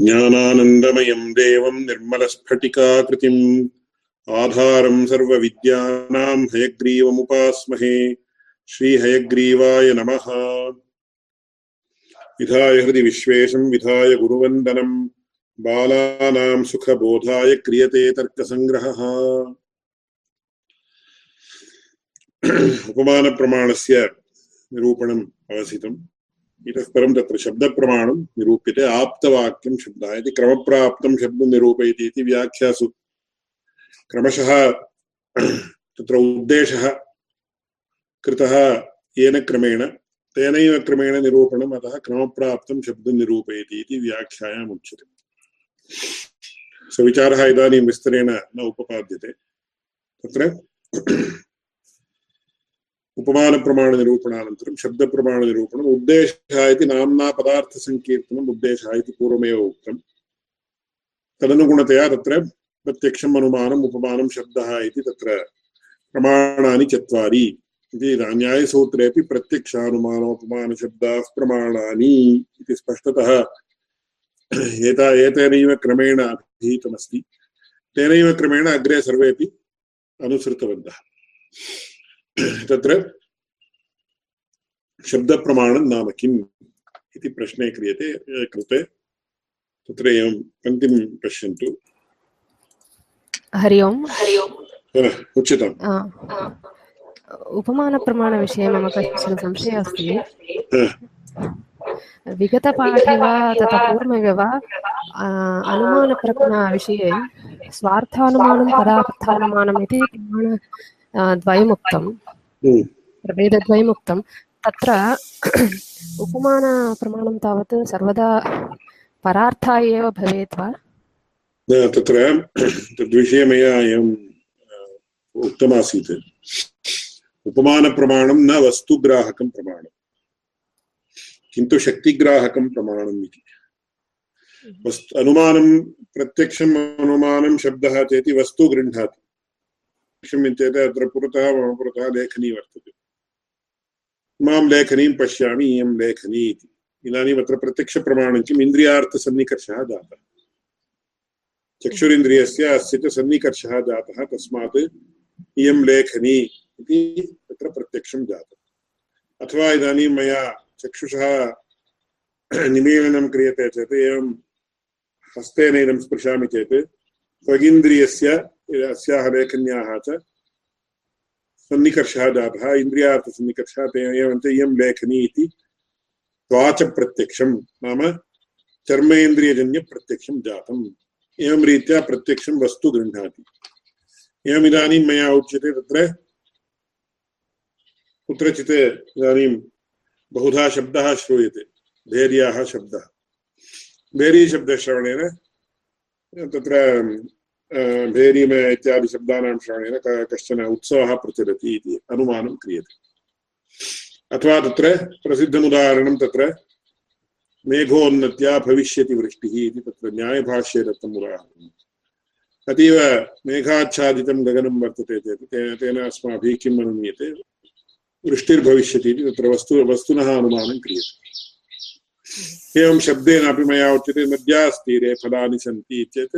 ज्ञानानन्दमयम् देवम् निर्मलस्फटिकाकृतिम् आधारम् सर्वविद्यानाम् हयग्रीवमुपास्महे, श्रीहयग्रीवाय नमः। विधाय हृदि विश्वेशम् विधाय गुरुवन्दनम् बालानाम् सुखबोधाय क्रियते तर्कसङ्ग्रहः। उपमानप्रमाणस्य निरूपणम् अवसितम्। इतः परं तत्र शब्दप्रमाणं निरूप्यते आप्तवाक्यं शब्दः इति क्रमप्राप्तं शब्दं निरूपयति इति व्याख्यासु। क्रमशः तत्र उद्देशः कृतः येन क्रमेण, तेनैव क्रमेण निरूपणम्, अतः क्रमप्राप्तं शब्दं निरूपयति इति व्याख्यायाम् उच्यते। सविचारः इदानीं विस्तरेण न उपपाद्यते। तत्र उपमानप्रमाणनिरूपणानन्तरं, शब्दप्रमाणनिरूपणम् उद्देशः इति नाम्ना पदार्थसङ्कीर्तनम् उद्देशः इति पूर्वमेव उक्तम्। तदनुगुणतया तत्र प्रत्यक्षम् अनुमानम् उपमानं शब्दः इति तत्र प्रमाणानि चत्वारि। इति न्यायसूत्रेपि प्रत्यक्षानुमानोपमानशब्दाः प्रमाणानि इति स्पष्टतः एता क्रमेण अधीतमस्ति। तेनैव क्रमेण अग्रे सर्वेपि अनुसृतवन्तः। तत्र शब्दप्रमाणं नाम किम् इति प्रश्ने क्रियते कृते। तत्र एवं पङ्क्तिं पश्यन्तु। हरि ओम्। हरि ओम्। उच्यताम्। उपमानप्रमाणविषये मम कश्चन संशयः अस्ति। विगतपाठे वा तथा पूर्वमेव वा अनुमानप्रमाणविषये स्वार्थानुमानं परार्थानुमानम् इति प्रमाण द्वयमुक्तं प्रभेदद्वयमुक्तं तत्र उपमानप्रमाणं तावत् सर्वदा परार्थाय एव भवेत् वा तत्र तद्विषये मया एवम् उक्तमासीत्। उपमानप्रमाणं न वस्तुग्राहकं प्रमाणं किन्तु शक्तिग्राहकं प्रमाणम् इति। वस्तु अनुमानं प्रत्यक्षम् अनुमानं शब्दः चेति वस्तु गृह्णाति क्षम्यन्ते अत्र पुरतः मम पुरतः लेखनी वर्तते माँ लेखनीं पश्यामि इयं लेखनी इति इदानीम् अत्र प्रत्यक्षप्रमाणं किम् इन्द्रियार्थसन्निकर्षः जातः चक्षुरिन्द्रियस्य अस्य च सन्निकर्षः जातः तस्मात् इयं लेखनी इति तत्र प्रत्यक्षं जातम् अथवा इदानीं मया चक्षुषः निमीलनं क्रियते चेत् एवं हस्तेन इदं स्पृशामि चेत् त्वगिन्द्रियस्य अस्याः लेखन्याः च सन्निकर्षः जातः इन्द्रियार्थसन्निकर्षः एवञ्च इयं लेखनी इति त्वाचप्रत्यक्षं नाम चर्मेन्द्रियजन्यप्रत्यक्षं जातम्। एवं रीत्या प्रत्यक्षं वस्तु गृह्णाति। एवमिदानीं मया उच्यते तत्र। कुत्रचित् इदानीं बहुधा शब्दः श्रूयते। धैर्याः शब्दः। भेरीशब्दश्रवणेन तत्र भेरीम इत्यादि शब्दानां श्रवणेन कश्चन उत्सवः प्रचलति इति अनुमानं क्रियते अथवा तत्र प्रसिद्धमुदाहरणं तत्र मेघोन्नत्या भविष्यति वृष्टिः इति तत्र न्यायभाष्ये दत्तम् उदाहरणम् अतीव मेघाच्छादितं गगनं वर्तते चेत् तेन अस्माभिः किम् अनुमीयते वृष्टिर्भविष्यति इति तत्र वस्तु वस्तुनः अनुमानं क्रियते एवं शब्देन अपि मया उच्यते नद्यास्तीरे फलानि सन्ति चेत्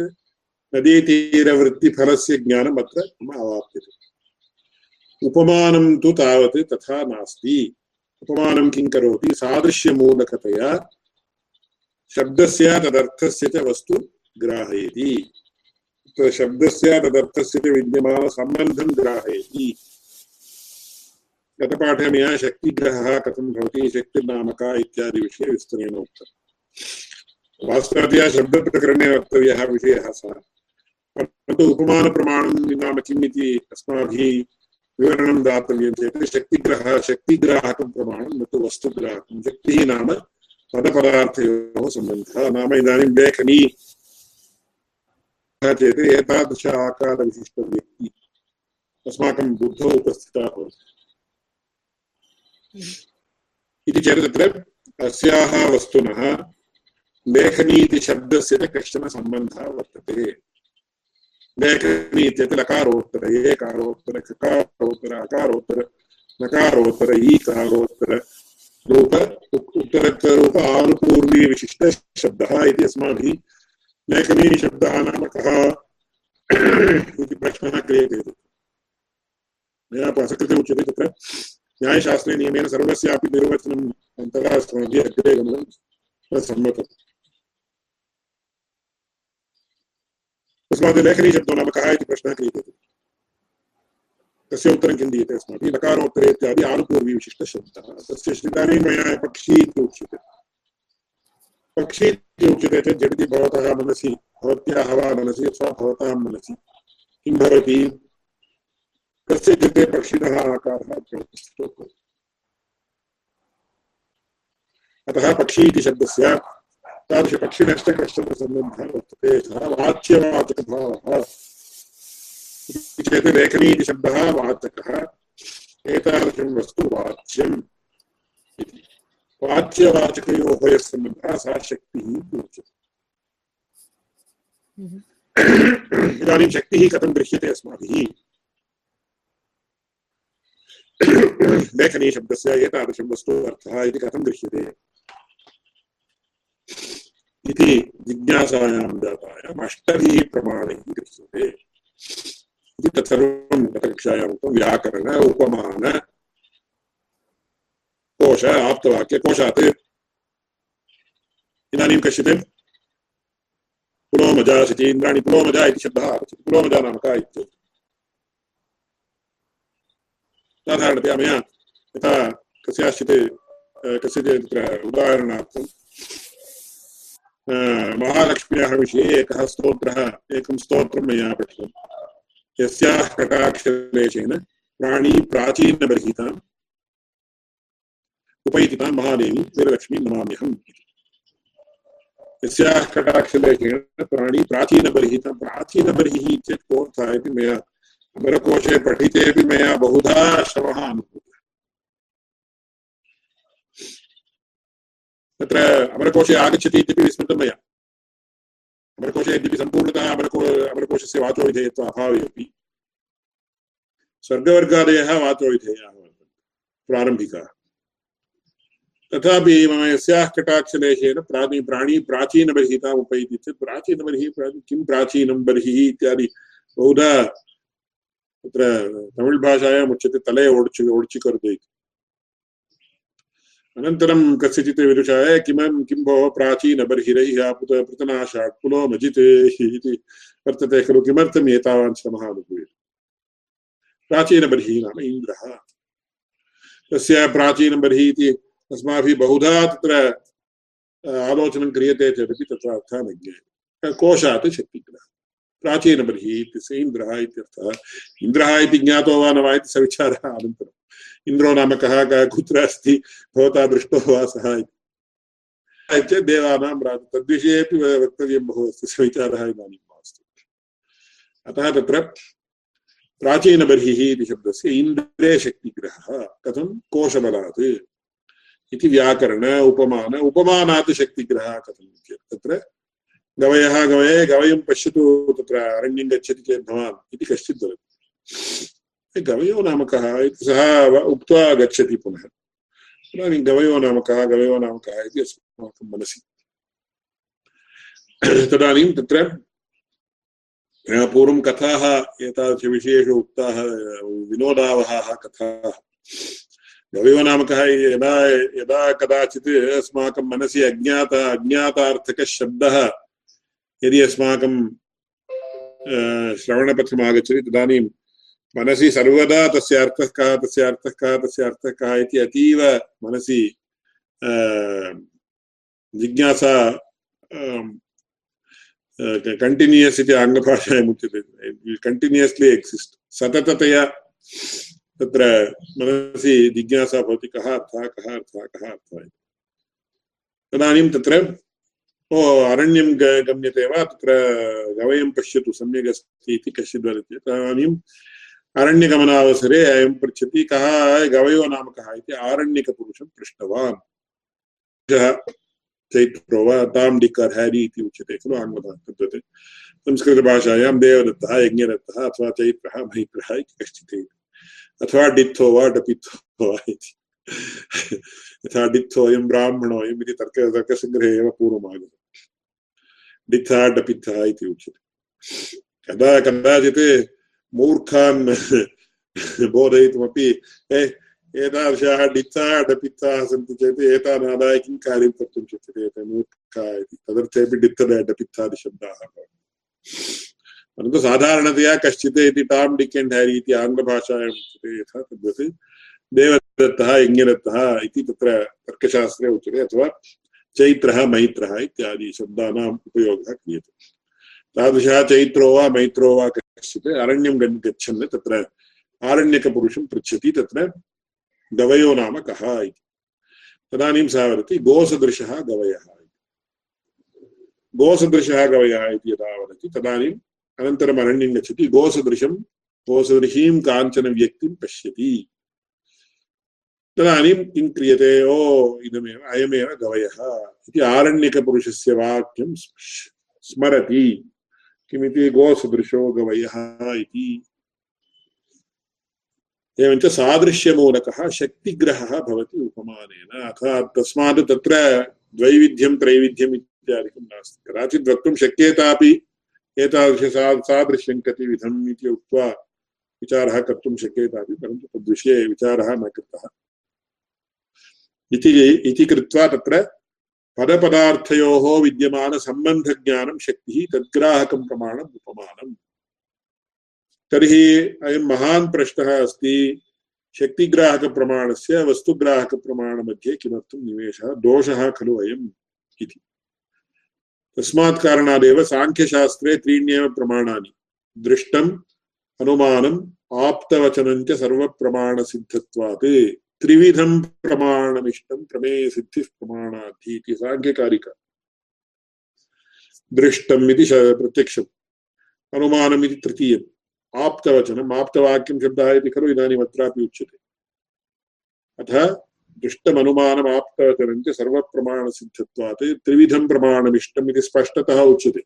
नदीतीरवृत्तिफलस्य ज्ञानम् अत्र मम अवाप्यते। उपमानं तु तावत् तथा नास्ति। उपमानं किं करोति? सादृश्यमूलकतया शब्दस्य तदर्थस्य च वस्तु ग्राहयति। शब्दस्य तदर्थस्य च विद्यमानसम्बन्धं ग्राहयति। गतपाठे मया शक्तिग्रहः कथं भवति? शक्तिर्नाम का इत्यादि विषये विस्तरेण उक्तम्। वास्तवतया शब्दप्रकरणे वक्तव्यः विषयः सः। परन्तु उपमानप्रमाणं नाम किम् इति अस्माभिः विवरणं दातव्यं चेत् शक्तिग्रहः शक्तिग्राहकं प्रमाणं न तु वस्तुग्राहकं शक्तिः नाम पदपदार्थयोः सम्बन्धः नाम इदानीं लेखनी चेत् एतादृश आकारविशिष्टव्यक्ति अस्माकं बुद्धौ उपस्थिता भवति इति चेत् तत्र अस्याः वस्तुनः लेखनी इति शब्दस्य च कश्चन सम्बन्धः वर्तते। लेखनी इत्यत्र लकारोत्तर एकारोत्तर ककारोत्तर अकारोत्तर नकारोत्तर ईकारोत्तर रूप उत्तरत्वरूप आनुपूर्वी विशिष्टशब्दः इति अस्माभिः लेखनीशब्दः नाम कः इति प्रश्नः क्रियते मया असकृते उच्यते तत्र न्यायशास्त्रे नियमेन सर्वस्यापि निर्वचनम् अन्तरः अस्माभिः अग्रे गमनं सम्मतम् तस्मात् लेखनीशब्दो नाम कः इति प्रश्नः क्रियते तस्य उत्तरं किं दीयते अस्माभिः लकारोत्तरे इत्यादि आनुपूर्वी विशिष्टशब्दः तस्य इदानीं मया पक्षी इति उच्यते पक्षी इति उच्यते चेत् झटिति भवतः मनसि, भवत्याः वा मनसि, अथवा भवतां मनसि। किं भवति? कस्य कृते पक्षिणः आकारः अतः पक्षी इति शब्दस्य तादृशपक्षिणश्च कश्चन सम्बन्धः वर्तते सः वाच्यवाचकभावः चेत् लेखनी इति शब्दः वाचकः एतादृशं वस्तु वाच्यम् इति वाच्यवाचकयोः यः सम्बन्धः सा शक्तिः उच्यते इदानीं शक्तिः कथं गृह्यते अस्माभिः लेखनीशब्दस्य एतादृशं वस्तु अर्थः इति कथं गृह्यते इति जिज्ञासायां जातायाम् अष्टभिः प्रमाणैः गृह्यते इति तत्सर्वं गतकक्षायाम् उक्तं व्याकरण उपमान कोश आप्तवाक्य इदानीं कश्चित्। पुलोमजा शचीन्द्राणि पुलोमजा इति शब्दः आगच्छति। पुलोमजा नाम का इत्येतत् साधारणतया मया यथा कस्याश्चित्, कस्यचित् तत्र उदाहरणार्थं महालक्ष्म्याः विषये एकः स्तोत्रः एकं स्तोत्रं मया पठितम् यस्याः कटाक्षलेशेन प्राणी प्राचीनबर्हिताम् उपैतितां महादेवी वीरलक्ष्मी नमाम्यहम्। यस्याः कटाक्षलेशेन प्राणी प्राचीनबर्हितां, प्राचीनबर्हिः इत्येतत् कोऽर्थः इति मया अमरकोशे पठितेपि मया बहुधा श्रमः अनुभूतः। तत्र अमरकोशे आगच्छति इत्यपि विस्मृतं मया। अमरकोशे यद्यपि सम्पूर्णतः अमरको अमरकोशस्य वाचोविधेयत्व अभावे अपि। स्वर्गवर्गादयः वाचोविधेयाः वर्तन्ते, प्रारम्भिकाः। तथापि मम यस्याः कटाक्षलेशेन प्राणी प्राणी प्राचीनबर्हिताम् उपैति चेत् प्राचीनबर्हिः किं प्राचीनं बर्हिः इत्यादि बहुधा तत्र तमिळ् भाषायाम् उच्यते, तले ओड्चि ओड्चिकर्दु इति अनन्तरं कस्यचित् विदुषाय किमं किं भोः प्राचीनबर्हिरैः आपुत पृतनाशात् पुलो मजित् इति वर्तते खलु किमर्थम् एतावान् श्रमः अनुभूयते प्राचीनबर्हिः नाम इन्द्रः। तस्य प्राचीनबर्हिः इति अस्माभिः बहुधा तत्र आलोचनं क्रियते चेदपि तत्र अर्थः न ज्ञायते कोशात् प्राचीनबर्हिः इत्यस्य इन्द्रः इत्यर्थः इन्द्रः इति वा न वा इति सविचारः इन्द्रो नाम कः कुत्र दृष्टो वा सः इति। चेत् देवानां राज तद्विषयेपि अतः तत्र प्राचीनबर्हिः इति शब्दस्य इन्द्रे शक्तिग्रहः इति व्याकरण, उपमान, उपमानात् शक्तिग्रहः कथम् गवयः गवये गवयं पश्यतु तत्र अरण्यं गच्छति चेत् भवान् इति गवयो नाम कः इति गच्छति पुनः इदानीं गवयो नाम गवयो नाम कः इति अस्माकं मनसि तदानीं तत्र पूर्वं कथाः एतादृशविषयेषु उक्ताः गवयो नाम कः यदा कदाचित् अस्माकं मनसि अज्ञात शब्दः यदि अस्माकं श्रवणपथम् आगच्छति, तदानीं मनसि सर्वदा तस्य अर्थः कः, तस्य अर्थः कः, तस्य अर्थः कः इति अतीव मनसि जिज्ञासा कण्टिन्यूयस् इति आङ्ग्लभाषायाम् उच्यते। कण्टिन्यूयस्लि एक्सिस्ट् सतततया तत्र मनसि जिज्ञासा भवति कः अर्थः कः अर्थः कः अर्थः इति। तदानीं तत्र ओ, अरण्यं गम्यते वा? तत्र गवयं पश्यतु सम्यक् अस्ति इति कश्चित् वदति। तदानीं अरण्यगमनावसरे अयं पृच्छति, कः, गवयो नाम कः इति आरण्यकपुरुषं पृष्टवान्। चैत्रो वा ताम्डिकर् हेरी इति उच्यते खलु संस्कृतभाषायां देवदत्तः, यज्ञदत्तः, अथवा चैत्रः, मैत्रः इति कश्चित् अथवा डित्थो वा, डपित्थो वा इति। यथा डित्थोऽयं ब्राह्मणोऽयम् इति तर्क, तर्कसङ्ग्रहे एव पूर्वमागतम्। डित्था डपित्था इति उच्यते कदा कदाचित् मूर्खान् बोधयितुमपि एतादृशाः डित्थाः डपित्ताः सन्ति चेत् एतान् आदाय किं कार्यं कर्तुं शक्यते मूर्खा इति तदर्थेपि डित्थ डपित्तादिशब्दाः भवन्ति परन्तु साधारणतया कश्चित् इति टाम् डिक् एण्ड् हेरि इति आङ्ग्लभाषायाम् उच्यते यथा तद्वत् देवदत्तः यज्ञदत्तः इति तत्र तर्कशास्त्रे उच्यते अथवा चैत्रः मैत्रः इत्यादि शब्दानाम् उपयोगः क्रियते। तादृशः चैत्रो वा मैत्रो वा कश्चित् अरण्यं गच्छन् तत्र आरण्यकपुरुषं पृच्छति तत्र गवयो नाम कः इति। तदानीं सः वदति गोसदृशः गवयः गोसदृशः गवयः इति यदा वदति तदानीं अनन्तरम् अरण्यं गच्छति, गोसदृशं, गोसदृशीं काञ्चन व्यक्तिं पश्यति। तदानीं किं क्रियते? ओ, इदमेव, अयमेव गवयः। इति आरण्यकपुरुषस्य वाक्यं स्मरति। किमिति गोसदृशो गवयः इति। एवञ्च सादृश्यमूलकः शक्तिग्रहः भवति उपमानेन। अर्थात् तस्मात् तत्र द्वैविध्यं, त्रैविध्यम् इत्यादिकं नास्ति। कदाचित् वक्तुं शक्येतापि एतादृश सादृश्यं कतिविधम् इति उक्त्वा विचारः कर्तुं शक्येतापि, परन्तु तद्विषये विचारः न कृतः। इति इति कृत्वा तत्र पदपदार्थयोः विद्यमानसम्बन्धज्ञानं शक्तिः तद्ग्राहकं प्रमाणम् उपमानम्। तर्हि अयं महान् प्रश्नः अस्ति, शक्तिग्राहकप्रमाणस्य वस्तुग्राहकप्रमाणमध्ये किमर्थं निवेशः? दोषः खलु अयम् इति। तस्मात् कारणादेव साङ्ख्यशास्त्रे त्रीण्येव प्रमाणानि। दृष्टम्, अनुमानम्, आप्तवचनञ्च सर्वप्रमाणसिद्धत्वात्। त्रिविधं प्रमाणमिष्टं प्रमेयसिद्धिः प्रमाणाद्धि इति साङ्ख्यकारिका दृष्टम् इति प्रत्यक्षम् अनुमानम् इति तृतीयम् आप्तवचनम् आप्तवाक्यं शब्दः इति खलु इदानीम् अत्रापि उच्यते अतः दृष्टमनुमानमाप्तवचनं च सर्वप्रमाणसिद्धत्वात् त्रिविधं प्रमाणमिष्टम् इति स्पष्टतः उच्यते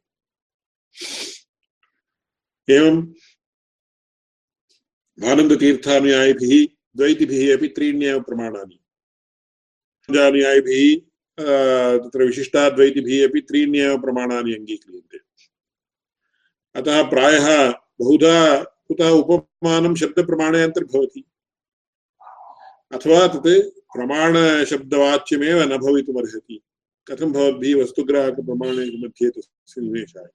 एवम् आनन्दतीर्थानुयायिभिः द्वैतिभिः अपि त्रीण्येव प्रमाणानि। अनुयायिभिः तत्र विशिष्टाद्वैतिभिः अपि त्रीण्येव प्रमाणानि अङ्गीक्रियन्ते। अतः प्रायः बहुधा कुतः उपमानं शब्दप्रमाणे अन्तर्भवति अथवा तत् प्रमाणशब्दवाच्यमेव न भवितुमर्हति। कथं भवद्भिः वस्तुग्राहकप्रमाणे मध्ये तस्य निवेशाय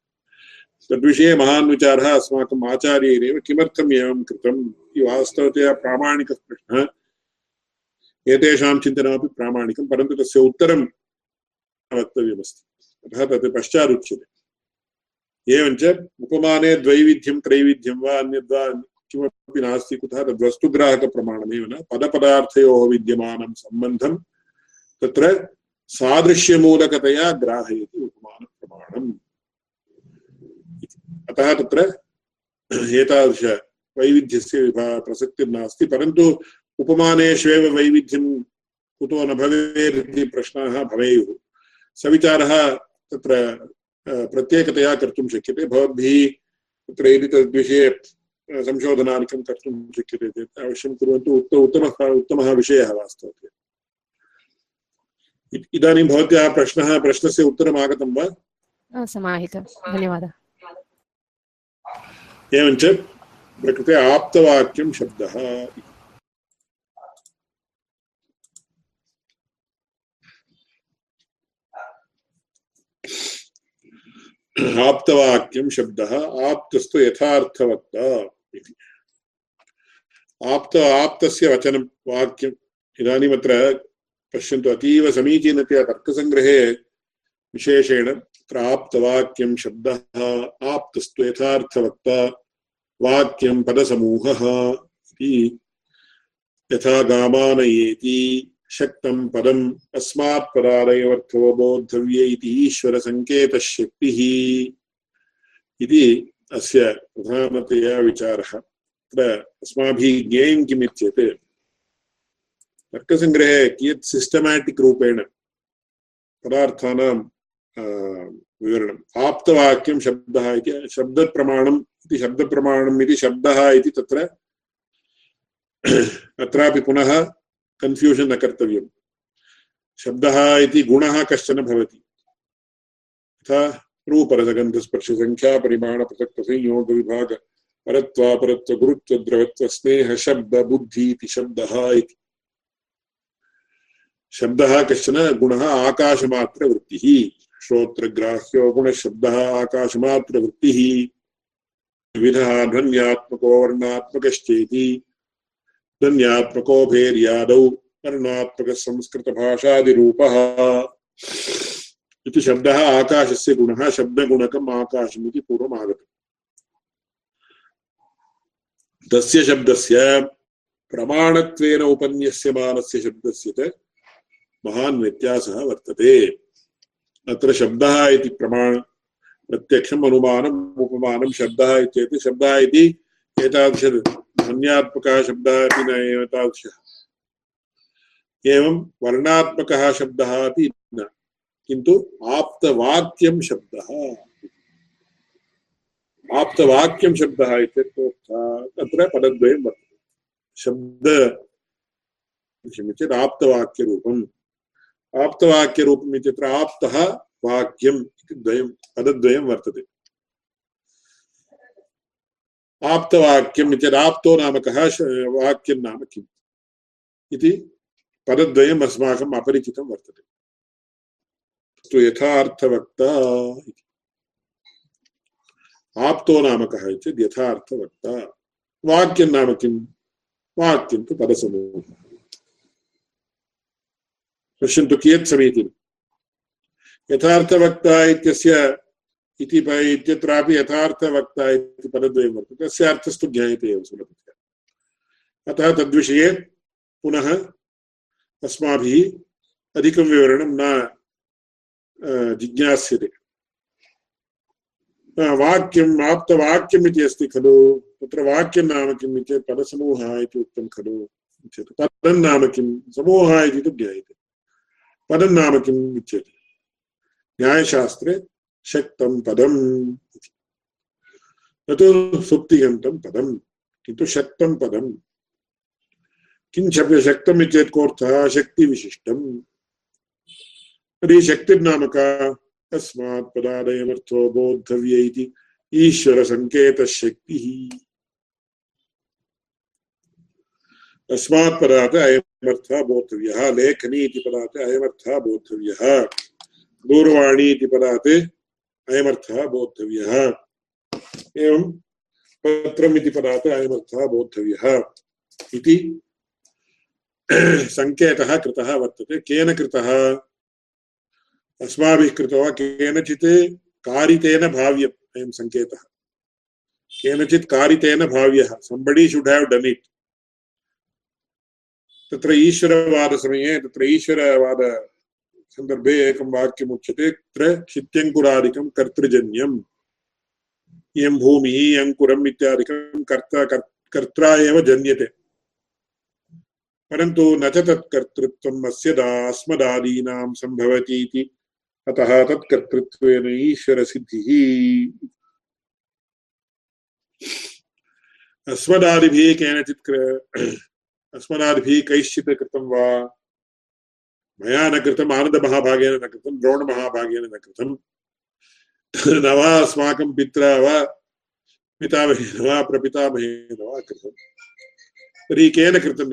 तद्विषये महान् विचारः अस्माकम् आचार्यैरेव किमर्थम् एवं कृतम् इति वास्तवतया प्रामाणिकः प्रश्नः। एतेषां चिन्तनमपि प्रामाणिकं, परन्तु तस्य उत्तरं वक्तव्यमस्ति। अतः तत् पश्चादुच्यते। एवञ्च उपमाने द्वैविध्यं, त्रैविध्यं वा अन्यद्वा किमपि नास्ति, कुतः तद्वस्तुग्राहकप्रमाणमेव न। पदपदार्थयोः विद्यमानं सम्बन्धं तत्र सादृश्यमूलकतया ग्राहयति उपमानप्रमाणम्। अतः तत्र एतादृशवैविध्यस्य विभा प्रसक्तिर्नास्ति परन्तु उपमानेष्वेव वैविध्यं कुतो न भवेत् प्रश्नाः भवेयुः। सविचारः तत्र प्रत्येकतया कर्तुं शक्यते। भवद्भिः तत्र यदि तद्विषये संशोधनादिकं कर्तुं शक्यते चेत् अवश्यं कुर्वन्तु। उत्त उत्तमः उत्तमः विषयः वास्तवतया। इदानीं भवत्याः प्रश्नः, प्रश्नस्य उत्तरम् आगतं वा समाहितं। धन्यवादः। एवञ्च प्रकृते आप्तवाक्यं शब्दः। आप्तवाक्यं शब्दः, आप्तस्तु यथार्थवत्ता इति। आप्त, आप्तस्य वचनं वाक्यम् इदानीमत्र पश्यन्तु, अतीव समीचीनतया तर्कसङ्ग्रहे विशेषेण तत्र आप्तवाक्यं शब्दः, आप्तस्तु यथार्थवक्ता, वाक्यं पदसमूहः इति। यथा गामानयेति, शक्तं पदम् अस्मात् पदादयोऽर्थो बोद्धव्य इति ईश्वरसङ्केतशक्तिः इति अस्य प्रधानतया विचारः। तत्र अस्माभिः ज्ञेयं किम् इत्येत् तर्कसङ्ग्रहे कियत् सिस्टमेटिक् रूपेण पदार्थानां विवरणम् आप्तवाक्यं शब्दः इति शब्दप्रमाणम् इति शब्दप्रमाणम् इति शब्दः इति तत्र अत्रापि पुनः कन्फ्यूषन् न कर्तव्यम् शब्दः इति गुणः कश्चन भवति यथा रूपरसगन्धस्पर्शसङ्ख्यापरिमाणपृथक्तसंयोगविभाग परत्वापरत्वगुरुत्वद्रवत्वस्नेहशब्दबुद्धि इति शब्दः इति शब्दः कश्चन गुणः आकाशमात्रवृत्तिः श्रोत्रग्राह्यो गुणशब्दः, आकाशमात्रवृत्तिः। विविधः ध्वन्यात्मको वर्णात्मकश्चेति ध्वन्यात्मको भेर्यादौ वर्णात्मकसंस्कृतभाषादिरूपः इति शब्दः आकाशस्य गुणः, शब्दगुणकम् आकाशम् इति पूर्वम् आगतम् तस्य शब्दस्य प्रमाणत्वेन उपन्यस्यमानस्य शब्दस्य च महान् व्यत्यासः वर्तते। अत्र शब्दः इति प्रमाण, प्रत्यक्षम् अनुमानम् उपमानं शब्दः इत्येतत् शब्दः इति एतादृश ध्वन्यात्मकः शब्दः अपि न एतादृशः एवं वर्णात्मकः शब्दः अपि न, किन्तु आप्तवाक्यं शब्दः। आप्तवाक्यं शब्दः इत्यर्थः तत्र पदद्वयं वर्तते। शब्द किम् आप्तवाक्यरूपम्। आप्तवाक्यरूपम् इत्यत्र आप्तः वाक्यम् इति द्वयं पदद्वयं वर्तते। आप्तवाक्यम् इत्यत् आप्तो नाम कः वाक्यं नाम किम्? इति पदद्वयम् अस्माकम् अपरिचितं वर्तते। तु यथार्थवक्ता इति। आप्तो नाम कः चेत् यथार्थवक्ता। वाक्यं नाम किं वाक्यं तु पदसमूहः पश्यन्तु कियत् समीचीनं यथार्थवक्ता इत्यस्य इति इत्यत्रापि यथार्थवक्ता इति पदद्वयं वर्तते। तस्य अर्थस्तु ज्ञायते एव सुलभतया। अतः तद्विषये पुनः अस्माभिः अधिकं विवरणं न जिज्ञास्यते। वाक्यम् आप्तवाक्यम् इति अस्ति खलु। तत्र वाक्यं नाम किम् इति पदसमूहः इति उक्तं खलु। पदं नाम किं समूहः इति तु ज्ञायते। पदं नाम किम् इत्येतत् न्यायशास्त्रे शक्तं पदम् इति न तु सुप्तिगन्तं पदं किन्तु शक्तं पदम् किञ्च शक्तम् इत्येतत् कोऽर्थः शक्तिविशिष्टम् तर्हि शक्तिर्नाम का तस्मात् पदादयमर्थो बोद्धव्य इति ईश्वरसङ्केतशक्तिः तस्मात् पदात् अयमर्थः बोद्धव्यः लेखनी इति पदात् अयमर्थः बोद्धव्यः दूरवाणी इति पदात् अयमर्थः बोद्धव्यः एवं पत्रम् इति पदात् अयमर्थः बोद्धव्यः इति सङ्केतः कृतः वर्तते, केन कृतः, अस्माभिः कृतो वा केनचित् कारितेन भाव्यम्, अयं सङ्केतः केनचित् कारितेन भाव्यः somebody should have done it तत्र ईश्वरवादसमये तत्र ईश्वरवाद सन्दर्भे एकं वाक्यम् उच्यते तत्र क्षित्यङ्कुरादिकं कर्तृजन्यम्। इयं भूमिः अङ्कुरम् इत्यादिकं कर्ता कर्त्रा एव जन्यते। परन्तु न च तत्कर्तृत्वम् अस्य दास्मदादीनां सम्भवति इति अतः तत्कर्तृत्वेन ईश्वरसिद्धिः। अस्मदादिभिः केनचित् अस्मदादिभिः कैश्चित् कृतं वा। मया न कृतम् आनन्दमहाभागेन, न कृतं द्रोणमहाभागेन, न कृतं न वा अस्माकं पित्रा वा। पितामहेन वा प्रपितामहेन वा कृतं तर्हि केन कृतम्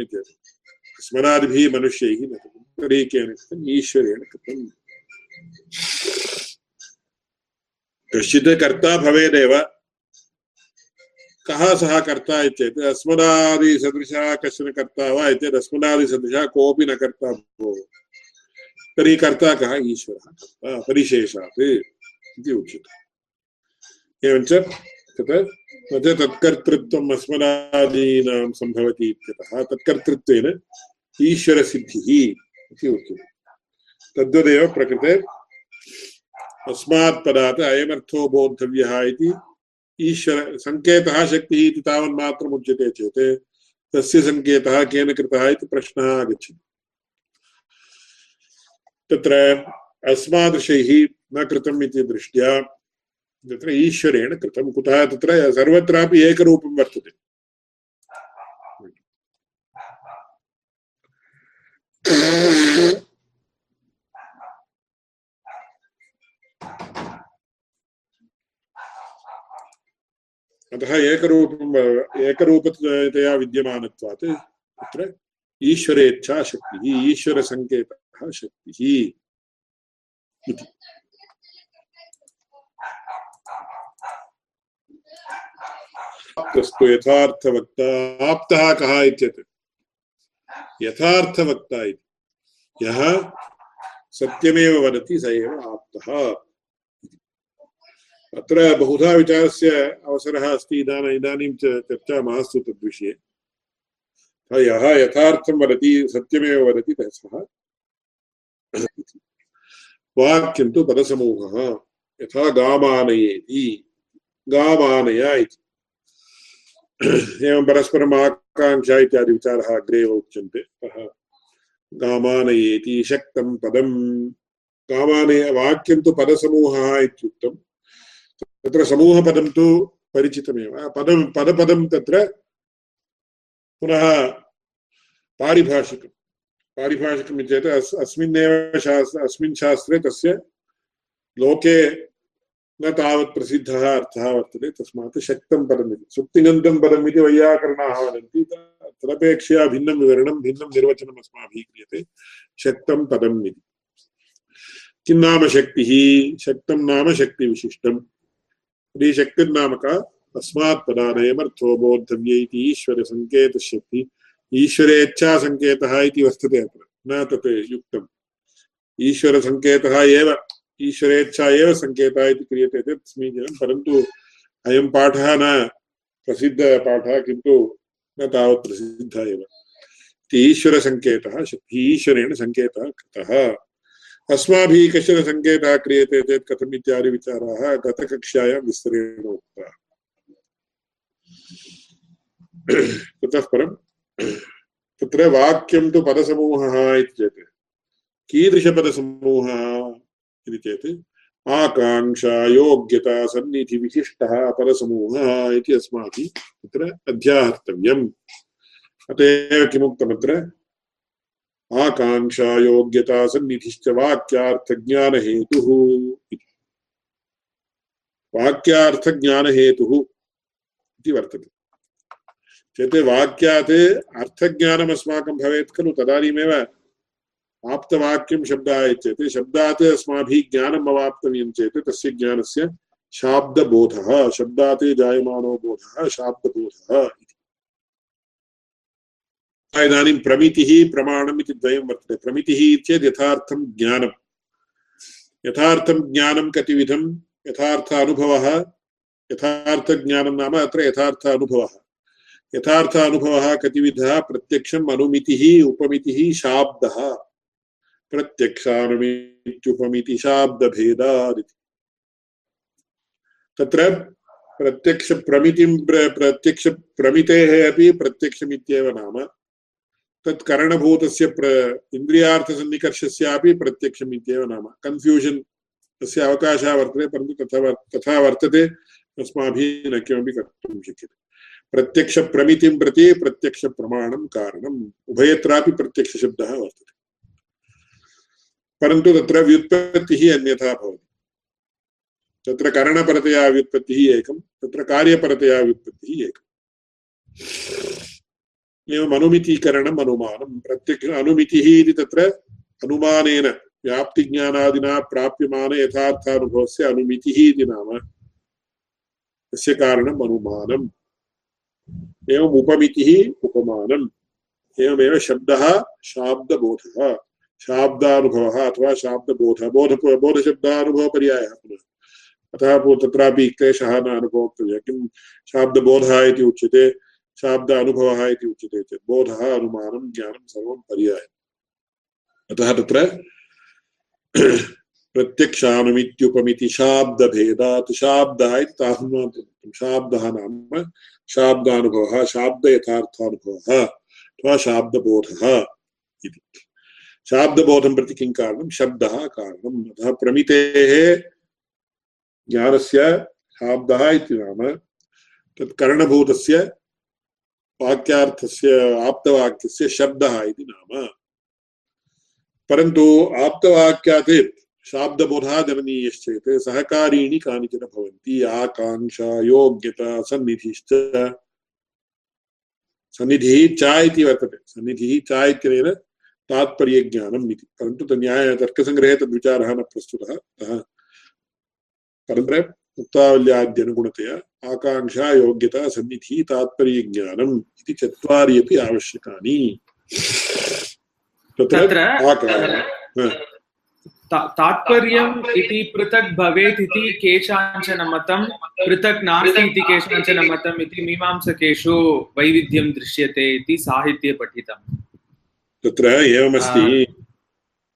मनुष्यैः न कृतं तर्हि केन कृतम्? ईश्वरेण कृतम्। कश्चित् कर्ता भवेदेव। कः सः कर्ता इत्येत्। अस्मदादिसदृशः कश्चन कर्ता वा इत्येत्। अस्मदादिसदृशः कोऽपि न कर्ता भो। तर्हि कर्ता कः? ईश्वरः। परिशेषात्। इति उच्यते। एवञ्च तत् न च तत्कर्तृत्वम् अस्मदादीनां सम्भवति इत्यतः तत्कर्तृत्वेन ईश्वरसिद्धिः इति उच्यते। तद्वदेव प्रकृते अस्मात् पदात् अयमर्थो बोद्धव्यः इति ईश्वर सङ्केतः शक्तिः इति तावन्मात्रम् उच्यते चेत् तस्य सङ्केतः केन कृतः इति प्रश्नः आगच्छति। तत्र अस्मादृशैः न कृतम् इति दृष्ट्या तत्र ईश्वरेण कृतं कुतः तत्र सर्वत्रापि एकरूपं वर्तते। अतः एकरूपम् एकरूपतया विद्यमानत्वात् तत्र ईश्वरेच्छा शक्तिः, ईश्वरसङ्केतः शक्तिः इति। यथार्थवक्ता, आप्तः कः इत्येतत् यथार्थवक्ता इति। यः सत्यमेव वदति, स एव आप्तः। अत्र बहुधा विचारस्य अवसरः अस्ति इदानीम् इदानीं च चर्चा मास्तु तद्विषये यः यथार्थं वदति सत्यमेव वदति सः वाक्यं तु पदसमूहः यथा गामानयेति गामानय इति एवं परस्परम् आकाङ्क्षा इत्यादि विचारः अग्रे एव उच्यन्ते अतः गामानयेति शक्तं पदं गामानय वाक्यं तु पदसमूहः इत्युक्तं तत्र समूहपदं तु परिचितमेव। पदं, पदपदं तत्र पुनः पारिभाषिकं। पारिभाषिकम् चेत् अस्, अस्मिन्नेव शास्त्र, अस्मिन् शास्त्रे तस्य लोके न तावत् प्रसिद्धः अर्थः वर्तते। तस्मात् शक्तं पदमिति। सुप्तिगन्तं पदम् इति वैयाकरणाः वदन्ति। तदपेक्षया भिन्नं विवरणं, भिन्नं निर्वचनम् अस्माभिः क्रियते। शक्तं पदम् इति। किं नाम शक्तिः? शक्तं नाम शक्तिविशिष्टम्। यदि शक्तिर्नाम का तस्मात् बोद्धव्य इति ईश्वरसङ्केतशक्ति ईश्वरेच्छासङ्केतः इति वर्तते अत्र, न तत् युक्तम्। ईश्वरसङ्केतः एव, ईश्वरेच्छा एव सङ्केतः इति क्रियते चेत् समीचीनं परन्तु अयं पाठः न प्रसिद्धपाठः, किन्तु न तावत् प्रसिद्धः एव। ईश्वरसङ्केतः ईश्वरेण सङ्केतः कृतः। अस्माभिः कश्चन सङ्केतः क्रियते चेत् कथम् इत्यादि विचाराः गतकक्षायां विस्तरेण उक्ताः। ततः परं तत्र वाक्यं तु पदसमूहः इति चेत्, कीदृशपदसमूहः इति चेत्, आकाङ्क्षा, योग्यता सन्निधिविशिष्टः परसमूहः इति अस्माभिः तत्र अध्याहर्तव्यम्। अत एव किमुक्तमत्र? आकाङ्क्षा योग्यता सन्निधिश्च वाक्यार्थज्ञानहेतुः इति वाक्यार्थज्ञानहेतुः इति वर्तते। चेत् वाक्यात् अर्थज्ञानम् अस्माकं भवेत् खलु, तदानीमेव आप्तवाक्यं शब्दः इत्येते शब्दात् अस्माभिः ज्ञानम् अवाप्तव्यं चेत् तस्य ज्ञानस्य शाब्दबोधः, शब्दात् जायमानो बोधः, शाब्दबोधः इति। इदानीं प्रमितिः प्रमाणम् इति द्वयं वर्तते। प्रमितिः चेत् यथार्थं ज्ञानं यथार्थं ज्ञानं कतिविधं, यथार्थ अनुभवः यथार्थज्ञानं नाम अत्र यथार्थ अनुभवः। यथार्थ अनुभवः कतिविधः, प्रत्यक्षम् अनुमितिः, उपमितिः, शाब्दः। प्रत्यक्षानुमित्युपमिति, शाब्दभेदादिति। तत्र प्रत्यक्षप्रमितिं प्रत्यक्षप्रमितेः अपि प्रत्यक्षमित्येव नाम। तत् करणभूतस्य प्र इन्द्रियार्थसन्निकर्षस्यापि प्रत्यक्षम् इत्येव नाम। कन्फ्यूषन् तस्य अवकाशः वर्तते, परन्तु तथा तथा वर्तते, अस्माभिः न किमपि कर्तुं शक्यते। प्रत्यक्षप्रमितिं प्रति प्रत्यक्षप्रमाणं कारणम्। उभयत्रापि प्रत्यक्षशब्दः वर्तते। परन्तु तत्र व्युत्पत्तिः अन्यथा भवति। तत्र करणपरतया व्युत्पत्तिः एकं, तत्र कार्यपरतया व्युत्पत्तिः एकम् एवम् अनुमितीकरणम् अनुमानं प्रत्यक्ष अनुमितिः इति तत्र अनुमानेन, व्याप्तिज्ञानादिना प्राप्यमान यथार्थानुभवस्य अनुमितिः इति नाम तस्य कारणम् अनुमानम्। एवम् उपमितिः उपमानम्। एवमेव शब्दः शाब्दबोधः। शाब्दानुभवः अथवा शाब्दबोधः, बोध, बोधशब्दानुभवपर्यायः पुनः। अतः तत्रापि क्लेशः न अनुभवक्तव्यः किं? शाब्दबोधः इति उच्यते। शाब्द अनुभवः इति उच्यते चेत्। बोधः अनुमानं ज्ञानं सर्वं पर्यायः। अतः तत्र प्रत्यक्षानुमित्युपमिति शाब्दभेदात्। शाब्दः इति ताहुन्वान्तं शाब्दः नाम शाब्दानुभवः शाब्दयथार्थानुभवः अथवा शाब्दबोधः इति। शाब्दबोधं प्रति किं कारणं? शब्दः कारणम्। अतः प्रमितेः ज्ञानस्य शाब्दः इति नाम तत् वाक्यार्थस्य, आप्तवाक्यस्य शब्दः इति नाम। परन्तु आप्तवाक्यात् शाब्दबोधः जननीयश्चेत् सहकारीणि कानिचन भवन्ति, आकाङ्क्षा, योग्यता, सन्निधिश्च। सन्निधिः च इति वर्तते। सन्निधिः च इत्यनेन तात्पर्यज्ञानम् इति। परन्तु तन्याय तर्कसङ्ग्रहे तद्विचारः न प्रस्तुतः। अतः परन्तु मुक्तावल्याद्यनुगुणतया आकाङ्क्षा योग्यता सन्निधिः तात्पर्यज्ञानम् इति चत्वारि अपि आवश्यकानि। तत्र तात्पर्यम् इति पृथक् भवेत् इति केषाञ्चन मतं पृथक् नास्ति इति केषाञ्चन मतम् इति मीमांसकेषु वैविध्यं दृश्यते इति साहित्ये पठितम् तत्र एवमस्ति।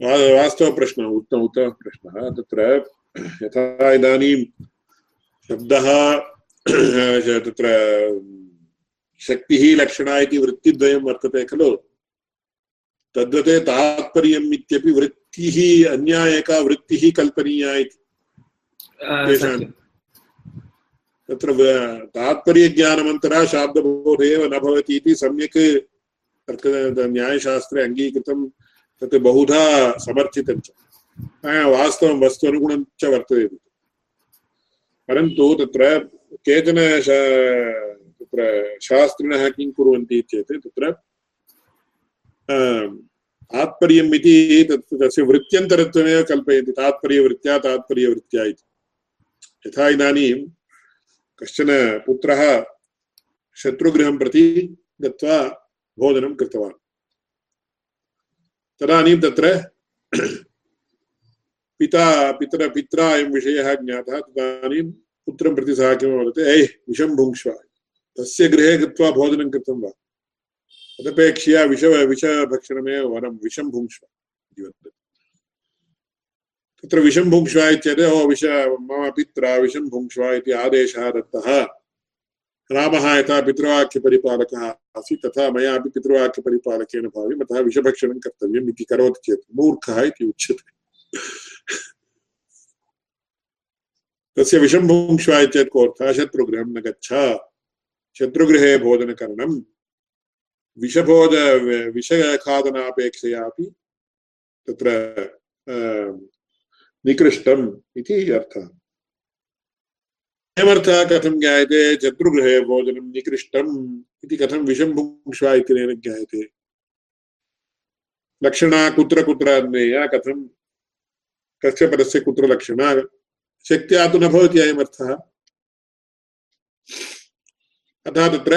वास्तवप्रश्नः उत्तम उत्तमप्रश्नः। तत्र यथा इदानीं शब्दः तत्र शक्तिः लक्षणा इति वृत्तिद्वयं वर्तते खलु। तद्वते तात्पर्यम् इत्यपि वृत्तिः अन्या एका वृत्तिः कल्पनीया इति। तत्र तात्पर्यज्ञानमन्तरा शाब्दबोध एव न भवति इति सम्यक् न्यायशास्त्रे अङ्गीकृतं तत् बहुधा समर्थितं च। वास्तवं वस्तु अनुगुणं च वर्तते परन्तु तत्र केचन तत्र शास्त्रिणः किं कुर्वन्ति चेत् तत्र तात्पर्यम् इति तत्, तस्य वृत्त्यन्तरत्वमेव कल्पयन्ति, तात्पर्यवृत्त्या तात्पर्यवृत्त्या इति। यथा इदानीं कश्चन पुत्रः शत्रुगृहं प्रति गत्वा भोजनं कृतवान्। तदानीं तत्र पिता पितर पित्रा अयं विषयः ज्ञातः तदानीं पुत्रं प्रति सः किं वदति ऐ विषं भुङ्क्ष्व तस्य गृहे गत्वा भोजनं कृतं वा? तदपेक्षया विष, विषभक्षणमेव वरं विषं भुङ्क्ष्व इति वदति। तत्र विषं भुङ्क्ष्व ओ, विष, मम पित्रा विषं भुङ्क्ष्व इति आदेशः दत्तः। रामः यथा पितृवाक्यपरिपालकः आसीत्, तथा मयापि पितृवाक्यपरिपालकेन भाव्यम् अतः विषभक्षणं कर्तव्यम् इति करोति चेत् मूर्खः इति उच्यते। तस्य विषं भुङ्क्ष्व कोऽर्थः शत्रुगृहं न गच्छ। शत्रुगृहे भोजनकरणं। विषभोज विषखादनापेक्षयापि तत्र निकृष्टम् इति अर्थः। अयमर्थः कथं ज्ञायते? शत्रुगृहे भोजनं निकृष्टम् इति कथं विषं भुङ्क्ष्वा इत्यनेन ज्ञायते? लक्षणा कुत्र कुत्र अन्वेया कथं कस्य पदस्य कुत्र लक्षणा शक्त्या तु न भवति अयमर्थः अतः तत्र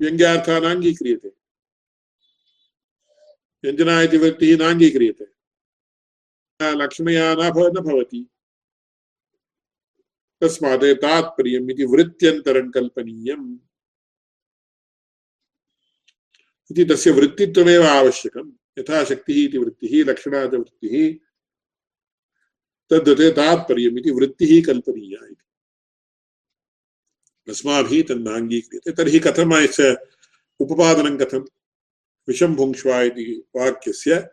व्यङ्ग्यार्थः नाङ्गीक्रियते व्यञ्जना इति वृत्तिः नाङ्गीक्रियते। लक्ष्मया न भवति। तस्मात् तात्पर्यम् इति वृत्त्यन्तरं कल्पनीयम्। इति तस्य वृत्तित्वमेव आवश्यकं यथा शक्तिः इति वृत्तिः लक्षणा च वृत्तिः। तद्वत् वृत्तिः कल्पनीया इति। अस्माभिः तन्नाङ्गीक्रियते। तर्हि कथम् अस्य उपपादनं कथं विषं भुङ्क्ष्वा इति वाक्यस्य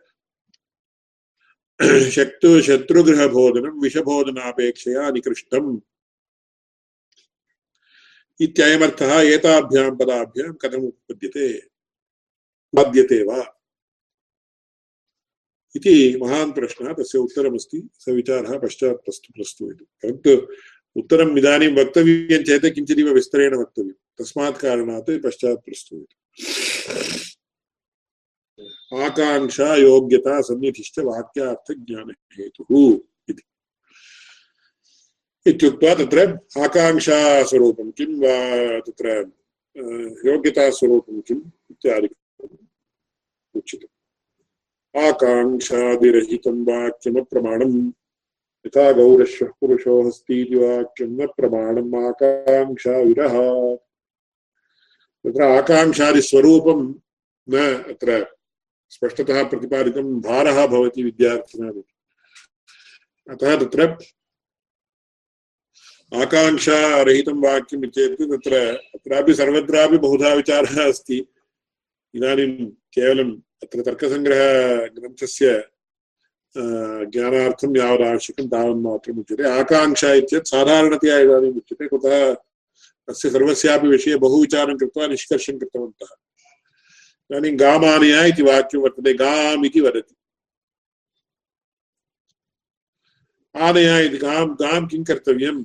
शक्तु शत्रुगृहभोजनं विषभोजनापेक्षया निकृष्टम्। इत्ययमर्थः एताभ्यां पदाभ्यां कथम् उत्पद्यते बाध्यते वा? इति महान् प्रश्नः, तस्य उत्तरमस्ति। स विचारः पश्चात् प्रस्तु प्रस्तुयतु परन्तु उत्तरम् इदानीं वक्तव्यं चेत् किञ्चिदिव विस्तरेण वक्तव्यं। तस्मात् कारणात् पश्चात् प्रस्तूयते आकाङ्क्षा, योग्यता, सन्निधिश्च वाक्यार्थज्ञानहेतुः इति। इत्युक्त्वा तत्र आकाङ्क्षास्वरूपं किं वा तत्र योग्यतास्वरूपं किम् इत्यादिकम् उच्यते। आकाङ्क्षादिरहितं वाक्यमप्रमाणम्। यथा गौरश्वः पुरुषो हस्तीति वाक्यं न प्रमाणम् आकाङ्क्षा विरह तत्र आकाङ्क्षादिस्वरूपं न अत्र स्पष्टतः प्रतिपादितं भारः भवति अतः तत्र आकाङ्क्षारहितं वाक्यम् इत्येतत् तत्र अत्रापि सर्वत्रापि बहुधा विचारः अस्ति। इदानीं केवलम् अत्र तर्कसङ्ग्रहग्रन्थस्य ज्ञानार्थं यावदावश्यकं तावन्मात्रम् उच्यते आकाङ्क्षा इत्येतत् साधारणतया इदानीम् उच्यते कुतः अस्य सर्वस्यापि विषये बहु विचारं कृत्वा निष्कर्षं कृतवन्तः इदानीं गामानया इति वाक्यं वर्तते गाम् इति वदति आनया इति गां गां किं कर्तव्यं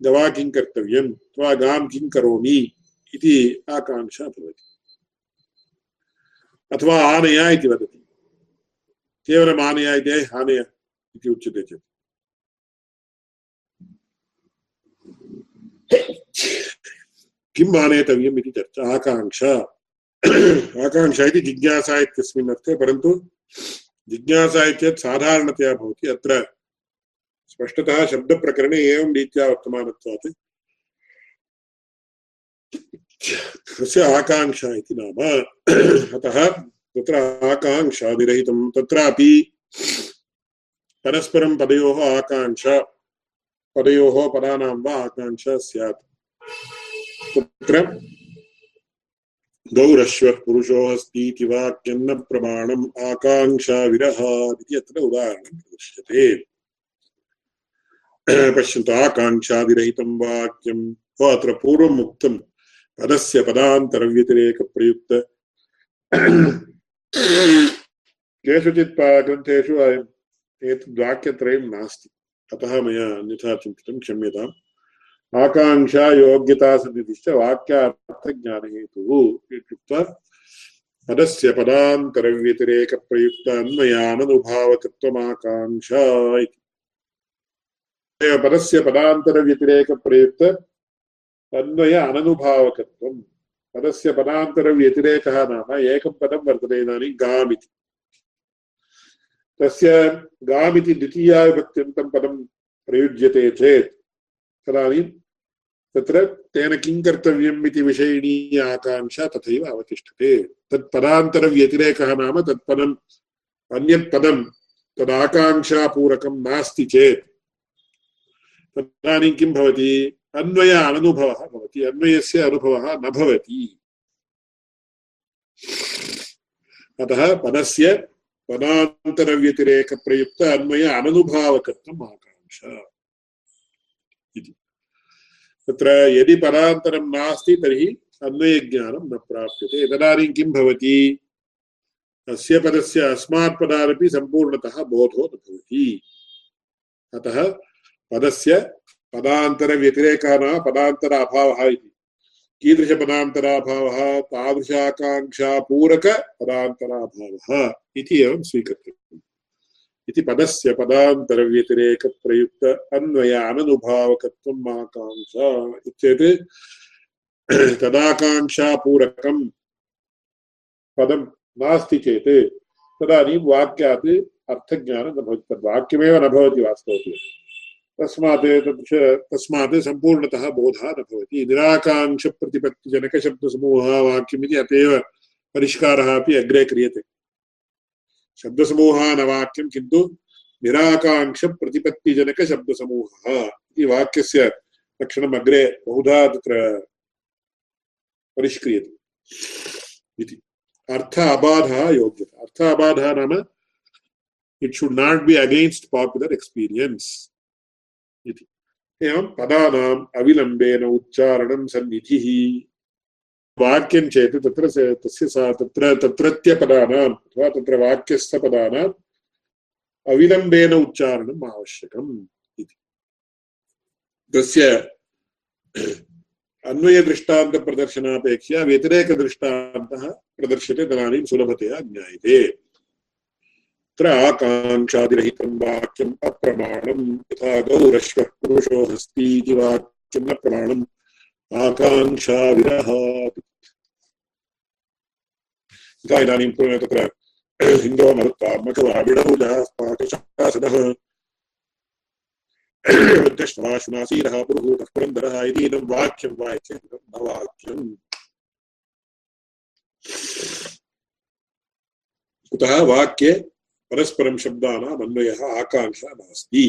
गवा किं कर्तव्यम् अथवा गां किं करोमि इति आकाङ्क्षा भवति अथवा आनया इति वदति। केवलम् आनया इति आनय इति उच्यते चेत्। किम् आनेतव्यम् इति चर्चा, आकाङ्क्षा। आकाङ्क्षा इति जिज्ञासा इत्यस्मिन् अर्थे, परन्तु जिज्ञासा इत्येतत् साधारणतया भवति। अत्र स्पष्टतः शब्दप्रकरणे एवं रीत्या वर्तमानत्वात् तस्य आकाङ्क्षा इति नाम। अतः तत्र आकाङ्क्षाविरहितं तत्रापि परस्परं पदयोः आकाङ्क्षा, पदयोः पदानां वा आकाङ्क्षा स्यात्। तत्र गौरश्वः पुरुषो अस्ति इति वाक्यं न प्रमाणम् आकाङ्क्षाविरहात् इति अत्र उदाहरणं प्रदर्श्यते पश्यन्तु वाक्यं अत्र पूर्वम् उक्तं पदस्य पदान्तरव्यतिरेकप्रयुक्त। केषुचित् ग्रन्थेषु एतद् वाक्यत्रयं नास्ति। अतः मया अन्यथा चिन्तितं क्षम्यताम्। आकाङ्क्षा योग्यता सन्निधिश्च वाक्यार्थज्ञानहेतुः इत्युक्त्वा पदस्य पदान्तरव्यतिरेकप्रयुक्त अन्वयाननुभावकत्वमाकाङ्क्षा इति। पदस्य पदान्तरव्यतिरेकप्रयुक्त अन्वय अननुभावकत्वम् पदस्य पदान्तरव्यतिरेकः नाम एकं पदं वर्तते इदानीं गाम् इति तस्य गाम् इति द्वितीया विभक्त्यन्तं पदं प्रयुज्यते चेत् तदानीं तत्र तेन किं कर्तव्यम् इति विषयिणी आकाङ्क्षा तथैव अवतिष्ठते। तत् नाम तत्पदम् अन्यत् पदं तदाकाङ्क्षापूरकं नास्ति चेत्। तदानीं किं भवति? अन्वय अननुभवः भवति, अन्वयस्य अनुभवः न भवति। अतः पदस्य पदान्तरव्यतिरेकप्रयुक्त अन्वय अननुभावकत्वम् आकाङ्क्षा इति। तत्र यदि पदान्तरं नास्ति, तर्हि अन्वयज्ञानं न प्राप्यते। तदानीं किं भवति? अस्य पदस्य अस्मात् पदादपि सम्पूर्णतः बोधो न भवति अतः पदस्य पदान्तरव्यतिरेकः न पदान्तर अभावः इति। कीदृशपदान्तराभावः तादृशाकाङ्क्षापूरकपदान्तराभावः इति एवं स्वीकर्तव्यम्। इति पदस्य पदान्तरव्यतिरेकप्रयुक्त अन्वय अननुभावकत्वम् आकाङ्क्षा इत्येतत् तदाकाङ्क्षापूरकं पदं नास्ति चेत् तदानीं वाक्यात् अर्थज्ञानं न भवति। तद्वाक्यमेव न भवति वास्तवतः तस्मात् तस्मात् सम्पूर्णतः बोधः न भवति। निराकाङ्क्षप्रतिपत्तिजनकशब्दसमूहः वाक्यमिति अत एव परिष्कारः अपि अग्रे क्रियते। शब्दसमूहः न वाक्यं किन्तु निराकाङ्क्षप्रतिपत्तिजनकशब्दसमूहः इति वाक्यस्य लक्षणम् अग्रे बहुधा तत्र परिष्क्रियते इति। अर्थ अबाधः योग्यता। अर्थ अबाधः नाम it should not be against popular experience इति। एवं पदानाम् अविलम्बेन उच्चारणं सन्निधिः। वाक्यं चेत् तत्र तस्य सा, तत्र तत्रत्यपदानाम् अथवा तत्र वाक्यस्थपदानाम् अविलम्बेन उच्चारणम् आवश्यकम् इति। तस्य अन्वयदृष्टान्तप्रदर्शनापेक्षया व्यतिरेकदृष्टान्तः प्रदर्श्यते तदानीं सुलभतया ज्ञायते। तत्र आकाङ्क्षादिरहितं वाक्यम् अप्रमाणम् यथा गौरश्वः पुरुषो हस्ति इति वाक्यं न प्रमाणम् आकाङ्क्षाविरहात्। यथा इदानीं तत्र हिन्दो मरुत्वात्मकवाविडौजः पाकशासनः वृद्धश्वाशुनासीरः पुरुहूतः पुरन्दरः इति इदं वाक्यं वा वाक्यम् कुतः वाक्ये परस्परं शब्दानाम् अन्वयः आकाङ्क्षा नास्ति।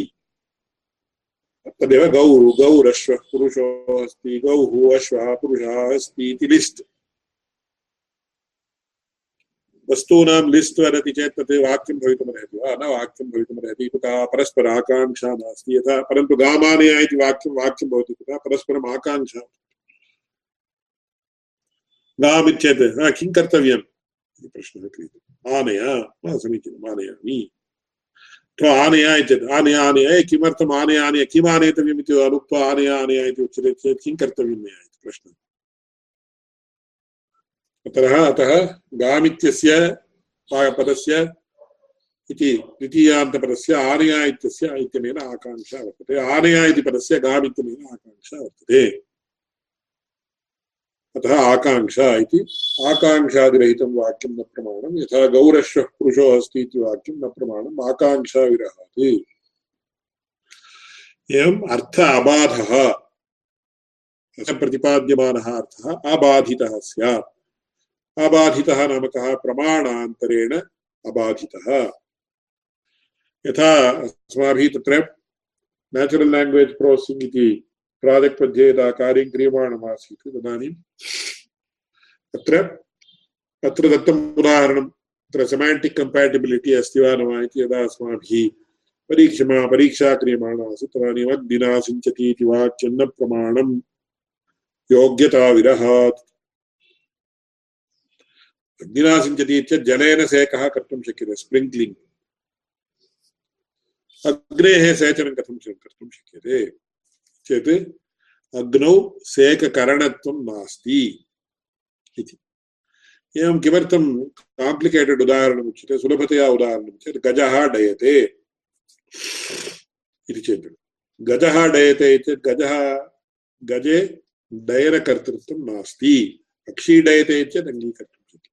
तदेव गौ गौरश्वः पुरुषो अस्ति, गौः अश्वः पुरुषः अस्ति इति लिस्ट्। वस्तूनां लिस्ट् वदति चेत् तत् वाक्यं भवितुमर्हति वा न वाक्यं भवितुमर्हति कुतः परस्पर आकाङ्क्षा नास्ति यथा, परन्तु गामानया इति वाक्यं वाक्यं भवति कुतः परस्परम् आकाङ्क्षा। गामित्येत् किं कर्तव्यम्? इति प्रश्नः क्रियते आनय समीचीनम् आनयामि आनय चेत् आनय आनय किमर्थम् आनय आनय किम् आनेतव्यम् इति अनुक्त्वा आनय आनय इति उच्यते चेत् किं कर्तव्यं मया इति प्रश्नः अतः अतः गामित्यस्य पदस्य इति द्वितीयान्तपदस्य आनय इत्यस्य इत्यनेन आकाङ्क्षा वर्तते आनय इति पदस्य गामित्यनेन आकाङ्क्षा वर्तते अतः आकाङ्क्षा इति। आकाङ्क्षादिरहितं वाक्यं न प्रमाणं यथा गौरश्वः पुरुषो अस्ति इति वाक्यं न प्रमाणम्। आकाङ्क्षाविरहात् एवम् अर्थ अबाधः। प्रतिपाद्यमानः अर्थः अबाधितः स्यात्। अबाधितः नाम कः? प्रमाणान्तरेण अबाधितः। यथा अस्माभिः तत्र नेचुरल् लाङ्ग्वेज् प्रोसेसिङ्ग् इति प्राजेक्ट् मध्ये यदा कार्यं क्रियमाणमासीत् तदानीम् अत्र अत्र दत्तम् उदाहरणं तत्र सेमाण्टिक् कम्पाटिबिलिटि अस्ति वा न वा इति यदा अस्माभिः परीक्षमा परीक्षा क्रियमाणा आसीत् तदानीम् अग्निना सिञ्चति इति वाक्यं न प्रमाणं योग्यताविरहात्। अग्निना सिञ्चति इत्यत् जलेन सेकः कर्तुं शक्यते? स्प्रिङ्क्लिङ्ग्। अग्नेः सेचनं कथं कर्तुं शक्यते? चेत् अग्नौ सेककरणत्वं नास्ति इति। एवं किमर्थं काम्प्लिकेटेड् सुलभतया उदाहरणं चेत् गजः डयते इति चेत्। गजः डयते चेत् गजः, गजे डयनकर्तृत्वं नास्ति, पक्षी डयते चेत् अङ्गीकर्तुं शक्यते।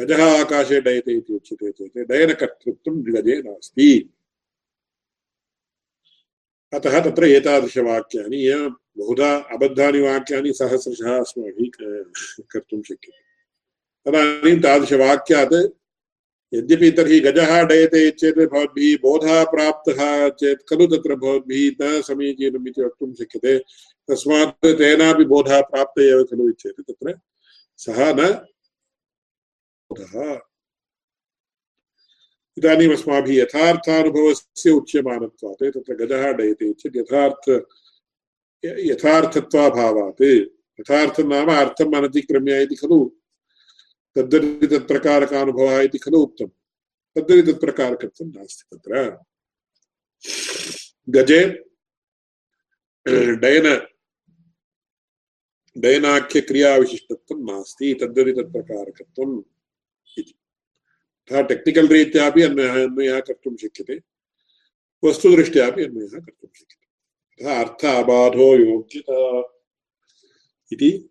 गजः आकाशे डयते इति उच्यते चेत् डयनकर्तृत्वं गजे नास्ति। अतः तत्र एतादृशवाक्यानि एवं बहुधा अबद्धानि वाक्यानि सहस्रशः अस्माभिः कर्तुं शक्यते। तदानीं तादृशवाक्यात् यद्यपि तर्हि गजः डयते चेत् भवद्भिः बोधः प्राप्तः चेत् खलु तत्र भवद्भिः न समीचीनम् इति वक्तुं शक्यते। तस्मात् तेनापि बोधः प्राप्त एव खलु चेत् तत्र सः न बोधः। इदानीम् अस्माभिः यथार्थानुभवस्य उच्यमानत्वात् तत्र गजः डयते चेत् यथार्थ यथार्थत्वाभावात्। यथार्थं नाम अर्थम् अनतिक्रम्य इति खलु। तद्दरि तत्प्रकारकानुभवः इति खलु उक्तं तद्दरि तत्प्रकारकत्वं नास्ति तत्र। गजे, डयन डयनाख्यक्रियाविशिष्टत्वं नास्ति। तद्दरि तत्प्रकारकत्वम् इति। अतः टेक्निकल् रीत्यापि अन्वयः अन्वयः कर्तुं शक्यते वस्तुदृष्ट्यापि अन्वयः कर्तुं शक्यते अतः अर्थ अबाधो योग्यता इति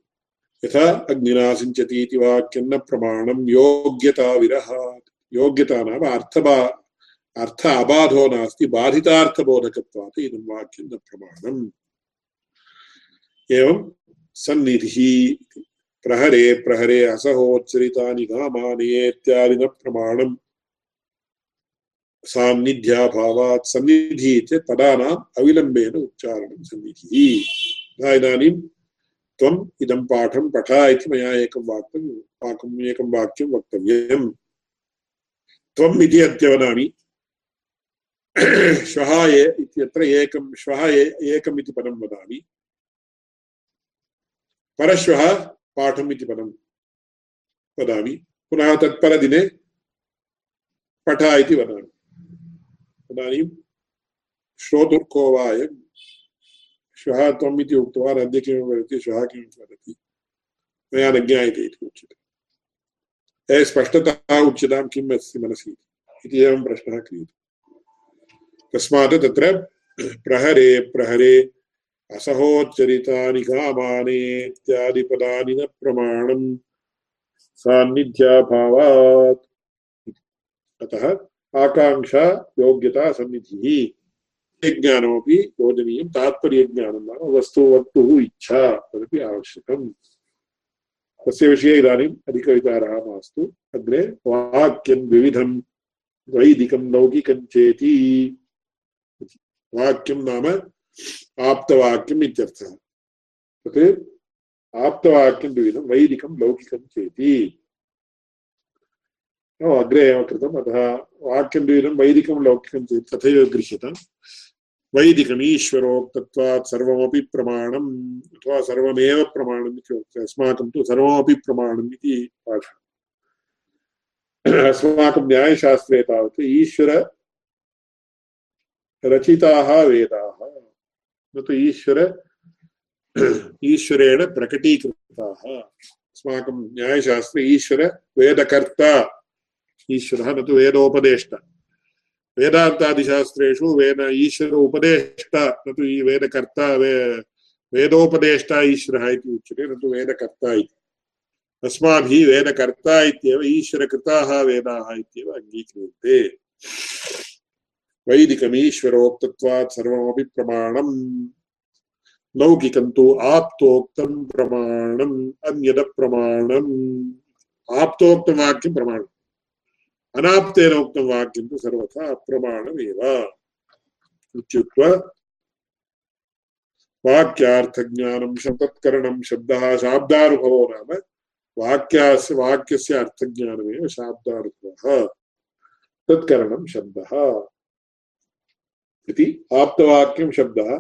यथा अग्निना सिञ्चति इति वाक्यं न प्रमाणं योग्यताविरहात् योग्यता नाम अर्थबा, अर्थ अबाधो नास्ति, बाधितार्थबोधकत्वात्, इदं वाक्यं न प्रमाणम्। एवं सन्निधिः प्रहरे प्रहरे असहोच्चरितानि गामानि न प्रमाणम्। सान्निध्याभावात् सन्निधिः चेत् पदानाम् अविलम्बेन उच्चारणं सन्निधिः। इदानीं त्वम् इदं पाठं पठ इति मया एकं वाक्यं वाक्यम् एकं वाक्यं वक्तव्यम्। त्वम् इति अद्य वदामि। श्वः इत्यत्र एकं, श्वः एकम् इति पदं वदामि। परश्वः पाठम् इति पदं वदामि। पुनः तत्परदिने पठ इति वदामि। तदानीं श्रोतुर्को वा अयं श्वः त्वम् इति उक्तवान्, अद्य किं वदति, श्वः किं वदति? मया न ज्ञायते इति उच्यते। ए, स्पष्टतः उच्यतां किम् अस्ति मनसि? इति एवं प्रश्नः क्रियते। तस्मात् तत्र प्रहरे प्रहरे असहोच्चरितानि कामानि इत्यादिपदानि न प्रमाणम् सान्निध्याभावात्। अतः आकाङ्क्षा, योग्यता, सन्निधिः ज्ञानमपि योजनीयं, तात्पर्यज्ञानं नाम वस्तु वक्तुः इच्छा तदपि आवश्यकम्। तस्य विषये इदानीम् अधिकविचारः मास्तु। अग्रे वाक्यं द्विविधं वैदिकं लौकिकं चेति। वाक्यं नाम आप्तवाक्यम् इत्यर्थः तत् आप्तवाक्यं द्विविधं वैदिकं लौकिकं चेति अग्रे एव कृतम् अतः वाक्यं द्विविधं वैदिकं लौकिकं चेत् तथैव गृह्यताम् वैदिकम् ईश्वरोक्तत्वात् सर्वमपि प्रमाणम् अथवा सर्वमेव प्रमाणम् इति अस्माकं तु सर्वमपि प्रमाणम् इति पाठः अस्माकं न्यायशास्त्रे तावत् ईश्वर रचिताः वेदाः न तु ईश्वर, ईश्वरेण प्रकटीकृताः। अस्माकं न्यायशास्त्रे ईश्वर वेदकर्ता, ईश्वरः न तु वेदोपदेष्टा। वेदान्तादिशास्त्रेषु वेद ईश्वर उपदेष्टा, न तु वेदकर्ता, वे, वेदोपदेष्टा ईश्वरः इति उच्यते, न तु वेदकर्ता इति। अस्माभिः वेदकर्ता इत्येव ईश्वरकृताः वेदाः इत्येव अङ्गीक्रियन्ते। वैदिकमीश्वरोक्तत्वात् सर्वमपि प्रमाणम्। लौकिकं तु आप्तोक्तं प्रमाणम्, अन्यदप्रमाणम्। आप्तोक्तं वाक्यं प्रमाणम्। अनाप्तेन उक्तं वाक्यं तु सर्वथा अप्रमाणमेव इत्युक्त्वा वाक्यार्थज्ञानं तत्करणं शब्दः, शाब्दानुभवो नाम वाक्यास्य वाक्यस्य अर्थज्ञानमेव शाब्दानुभवः। तत्करणं शब्दः। इति आप्तवाक्यं शब्दः।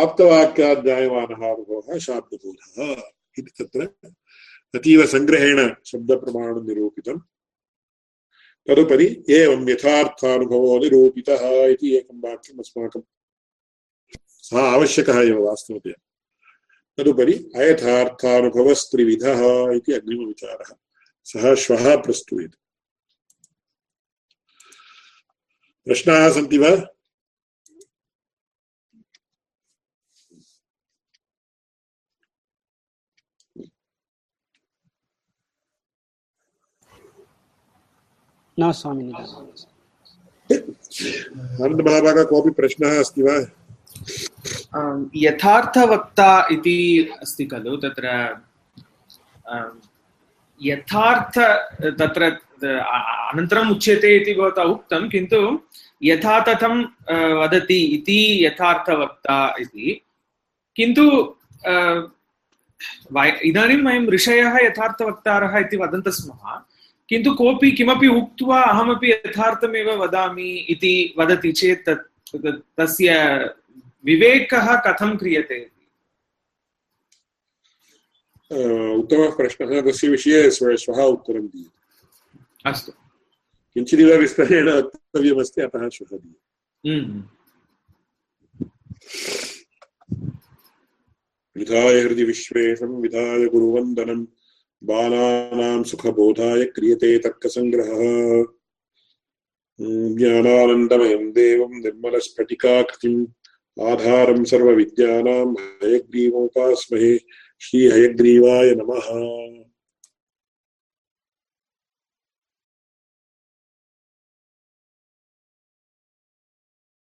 आप्तवाक्यात् जायमानः अनुभवः शाब्दबोधः इति तत्र अतीव सङ्ग्रहेण शब्दप्रमाणं निरूपितम् तदुपरि एवं यथार्थानुभवो निरूपितः इति एकं वाक्यम् अस्माकं सः आवश्यकः एव वास्तवतया। तदुपरि अयथार्थानुभवस्त्रिविधः इति अग्रिमविचारः सः श्वः प्रस्तूयते। प्रश्नाः सन्ति वा? न स्वामिनि कोऽपि प्रश्नः अस्ति वा? यथार्थवक्ता इति अस्ति खलु तत्र। यथार्थ तत्र अनन्तरम् उच्यते इति भवता उक्तं किन्तु यथा तथं वदति इति यथार्थवक्ता इति। किन्तु इदानीं वयं ऋषयः यथार्थवक्तारः इति वदन्तः स्मः किन्तु कोऽपि किमपि उक्त्वा अहमपि यथार्थमेव वदामि इति वदति चेत् तस्य विवेकः कथं क्रियते? उत्तमः प्रश्नः। तस्य विषये श्वः उत्तरं दीयते। अस्तु। किञ्चिदिव विस्तरेण वक्तव्यमस्ति अतः श्वः दीयते। विधाय हृदि विश्वेशं विधाय गुरुवन्दनं बालानां सुखबोधाय क्रियते तर्कसङ्ग्रहः ज्ञानानन्दमयं देवं निर्मलस्फटिकाकृतिम् आधारं सर्वविद्यानां हयग्रीवोपास्महे श्रीहयग्रीवाय नमः।